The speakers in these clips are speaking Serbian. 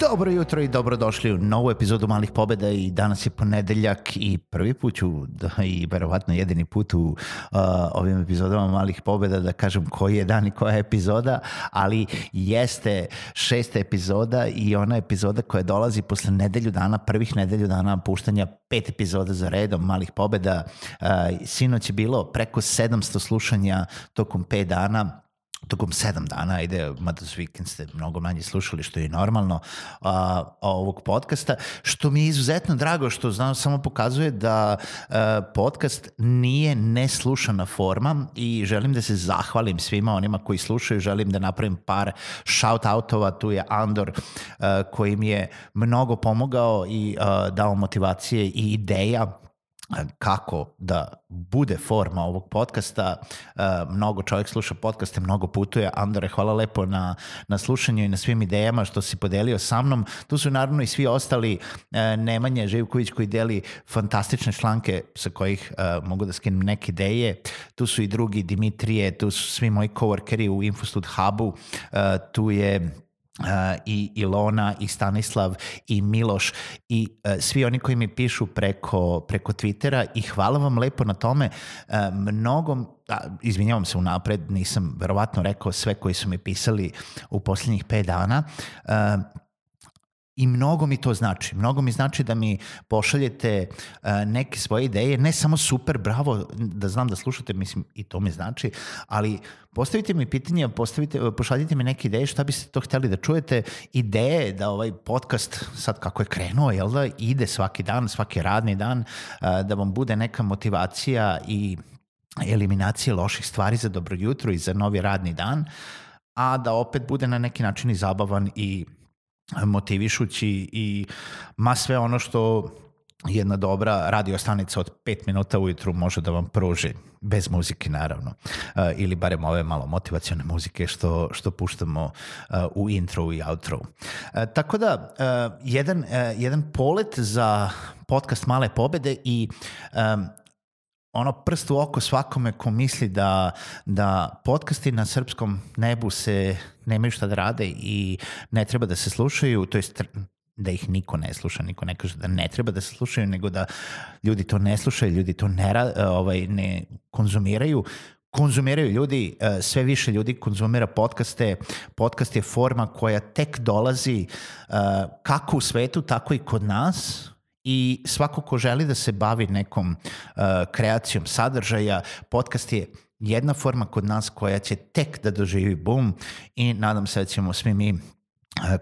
Dobro jutro i dobrodošli u novu epizodu Malih pobeda i danas je ponedeljak i prvi put ću da, i verovatno jedini put u uh, ovim epizodama Malih pobeda da kažem koji je dan i koja je epizoda, ali jeste šesta epizoda i ona epizoda koja dolazi posle nedelju dana, prvih nedelju dana puštanja pet epizoda za redom Malih pobeda. Uh, sinoć je bilo preko 700 slušanja tokom pet dana tokom sedam dana, ajde, mada su vikend ste mnogo manje slušali, što je normalno, a, ovog podcasta, što mi je izuzetno drago, što znam, samo pokazuje da a, podcast nije neslušana forma i želim da se zahvalim svima onima koji slušaju, želim da napravim par shout-outova, tu je Andor a, koji mi je mnogo pomogao i a, dao motivacije i ideja kako da bude forma ovog podcasta. E, mnogo čovjek sluša podcaste, mnogo putuje. Andore, hvala lepo na, na slušanju i na svim idejama što si podelio sa mnom. Tu su naravno i svi ostali e, Nemanja Živković koji deli fantastične članke sa kojih e, mogu da skinem neke ideje. Tu su i drugi Dimitrije, tu su svi moji coworkeri u Infostud Hubu. Tu je Uh, i Ilona i Stanislav i Miloš i uh, svi oni koji mi pišu preko, preko Twittera i hvala vam lepo na tome. Uh, mnogo, a, izvinjavam se unapred, nisam verovatno rekao sve koji su mi pisali u posljednjih 5 dana. I mnogo mi to znači. Mnogo mi znači da mi pošaljete uh, neke svoje ideje, ne samo super, bravo, da znam da slušate, mislim, i to mi znači, ali postavite mi pitanje, postavite, pošaljite mi neke ideje šta biste to hteli da čujete, ideje da ovaj podcast, sad kako je krenuo, jel da, ide svaki dan, svaki radni dan, uh, da vam bude neka motivacija i eliminacija loših stvari za dobro jutro i za novi radni dan, a da opet bude na neki način i zabavan i motivišući i ma sve ono što jedna dobra radio stanica od 5 minuta ujutru može da vam pruži, bez muzike naravno, uh, ili barem ove malo motivacione muzike što, što puštamo uh, u intro i outro. Uh, tako da, jedan, jedan polet za podcast Male pobede i ono prst u oko svakome ko misli da, da podcasti na srpskom nebu se nemaju šta da rade i ne treba da se slušaju, to jest da ih niko ne sluša, niko ne kaže da ne treba da se slušaju, nego da ljudi to ne slušaju, ljudi to ne, ovaj, ne konzumiraju, konzumiraju ljudi, e, sve više ljudi konzumira podcaste. Podcast je forma koja tek dolazi e, kako u svetu, tako i kod nas i svako ko želi da se bavi nekom uh, kreacijom sadržaja, podcast je jedna forma kod nas koja će tek da doživi boom i nadam se da ćemo svi mi uh,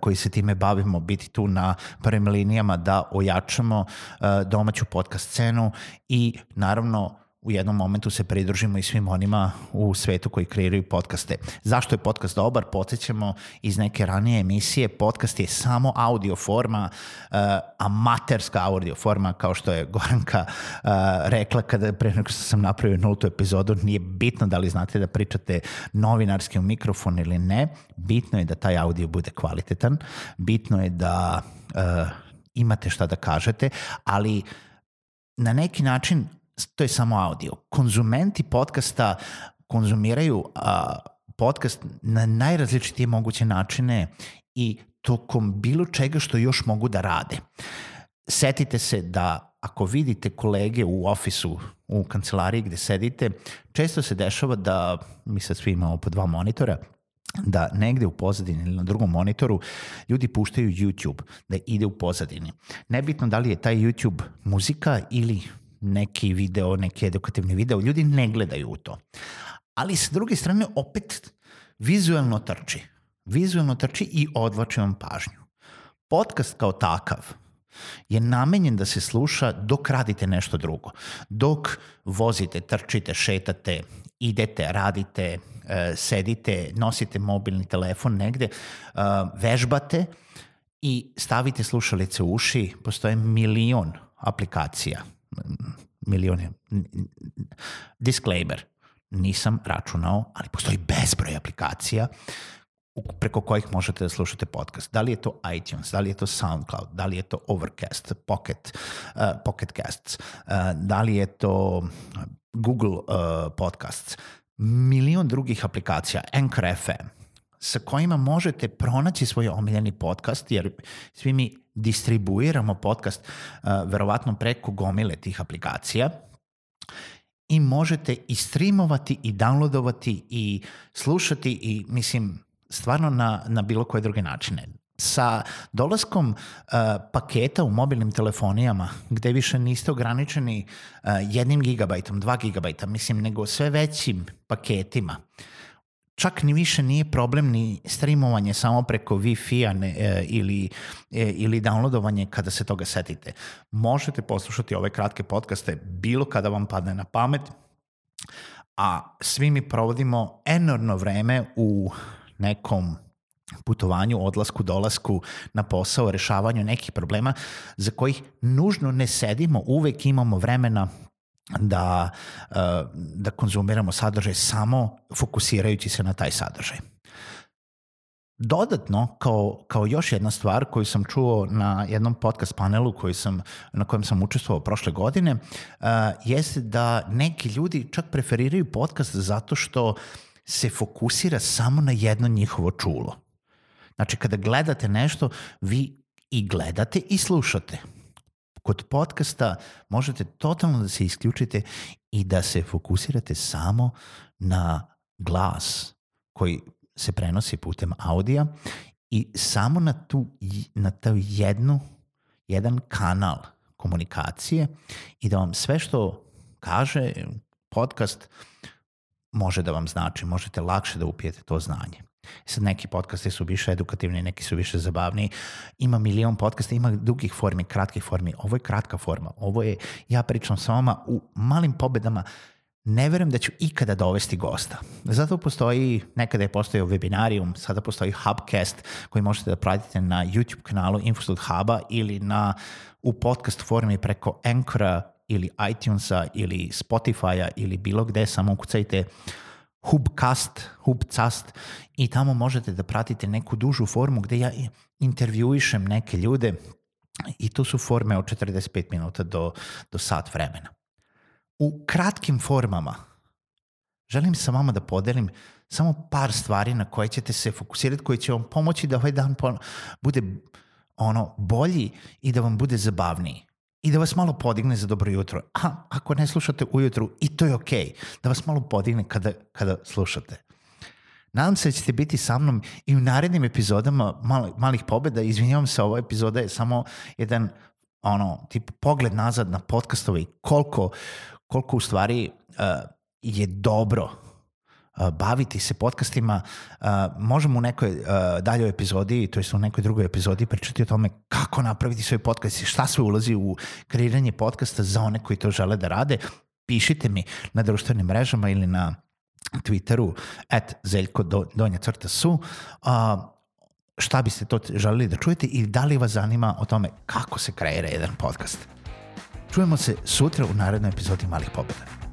koji se time bavimo biti tu na prvim linijama da ojačamo uh, domaću podcast scenu i naravno u jednom momentu se pridružimo i svim onima u svetu koji kreiraju podcaste. Zašto je podcast dobar? Podsjećamo iz neke ranije emisije. Podcast je samo audio forma, uh, amaterska audio forma, kao što je Goranka uh, rekla kada pre nego što sam napravio nultu epizodu. Nije bitno da li znate da pričate novinarski u mikrofon ili ne. Bitno je da taj audio bude kvalitetan. Bitno je da uh, imate šta da kažete, ali na neki način to je samo audio. Konzumenti podcasta konzumiraju a, podcast na najrazličitije moguće načine i tokom bilo čega što još mogu da rade. Setite se da ako vidite kolege u ofisu, u kancelariji gde sedite, često se dešava da, mi sad svi imamo po dva monitora, da negde u pozadini ili na drugom monitoru ljudi puštaju YouTube, da ide u pozadini. Nebitno da li je taj YouTube muzika ili neki video, neki edukativni video, ljudi ne gledaju u to. ali sa druge strane opet vizualno trči. Vizualno trči i odvače vam pažnju. Podcast kao takav je namenjen da se sluša dok radite nešto drugo. Dok vozite, trčite, šetate, idete, radite, e, sedite, nosite mobilni telefon negde, e, vežbate i stavite slušalice u uši, postoje milion aplikacija. Milion je. Disclaimer, nisam računao, ali postoji bezbroj aplikacija preko kojih možete da slušate podcast. Da li je to iTunes, da li je to SoundCloud, da li je to Overcast, Pocket, uh, Pocket Casts, uh, da li je to Google uh, Podcasts, milion drugih aplikacija, Anchor FM, sa kojima možete pronaći svoj omiljeni podcast, jer svi mi distribuiramo podcast uh, verovatno preko gomile tih aplikacija i možete i streamovati i downloadovati i slušati i mislim stvarno na, na bilo koje druge načine. Sa dolaskom uh, paketa u mobilnim telefonijama, gde više niste ograničeni uh, jednim gigabajtom, dva gigabajta, mislim, nego sve većim paketima, čak ni više nije problem ni streamovanje samo preko Wi-Fi-a e, ili, e, ili downloadovanje kada se toga setite. Možete poslušati ove kratke podcaste bilo kada vam padne na pamet, a svi mi provodimo enormno vreme u nekom putovanju, odlasku, dolasku na posao, rešavanju nekih problema za kojih nužno ne sedimo, uvek imamo vremena da, eh, da konzumiramo sadržaj samo fokusirajući se na taj sadržaj. Dodatno, kao, kao još jedna stvar koju sam čuo na jednom podcast panelu koji sam, na kojem sam učestvovao prošle godine, uh, jeste da neki ljudi čak preferiraju podcast zato što se fokusira samo na jedno njihovo čulo. Znači, kada gledate nešto, vi i gledate i slušate. Kod podcasta možete totalno da se isključite i da se fokusirate samo na glas koji se prenosi putem audija i samo na tu, na tu jednu, jedan kanal komunikacije i da vam sve što kaže podcast može da vam znači, možete lakše da upijete to znanje. Sad neki podcasti su više edukativni, neki su više zabavni. Ima milion podcasta, ima dugih formi, kratkih formi. Ovo je kratka forma. Ovo je, ja pričam sa vama u malim pobedama, ne verujem da ću ikada dovesti gosta. Zato postoji, nekada je postojao webinarium, sada postoji Hubcast koji možete da pratite na YouTube kanalu Infostud Huba ili na, u podcast formi preko Anchora ili iTunesa ili Spotify-a ili bilo gde, samo ukucajte Hubcast, Hubcast i tamo možete da pratite neku dužu formu gde ja intervjuišem neke ljude i to su forme od 45 minuta do, do sat vremena. U kratkim formama želim sa vama da podelim samo par stvari na koje ćete se fokusirati, koje će vam pomoći da ovaj dan bude ono bolji i da vam bude zabavniji i da vas malo podigne za dobro jutro. A ako ne slušate ujutru, i to je okej, okay, da vas malo podigne kada, kada slušate. Nadam se da ćete biti sa mnom i u narednim epizodama mali, malih pobeda. Izvinjavam se, ova epizoda je samo jedan ono, tip pogled nazad na podcastove i koliko, koliko u stvari uh, je dobro baviti se podcastima, možemo u nekoj daljoj epizodi, to je u nekoj drugoj epizodi pričati o tome kako napraviti svoj podcast i šta sve ulazi u kreiranje podcasta za one koji to žele da rade. Pišite mi na društvenim mrežama ili na Twitteru at zeljko do, donja crta su šta biste to želeli da čujete i da li vas zanima o tome kako se kreira jedan podcast. Čujemo se sutra u narednoj epizodi Malih pobeda.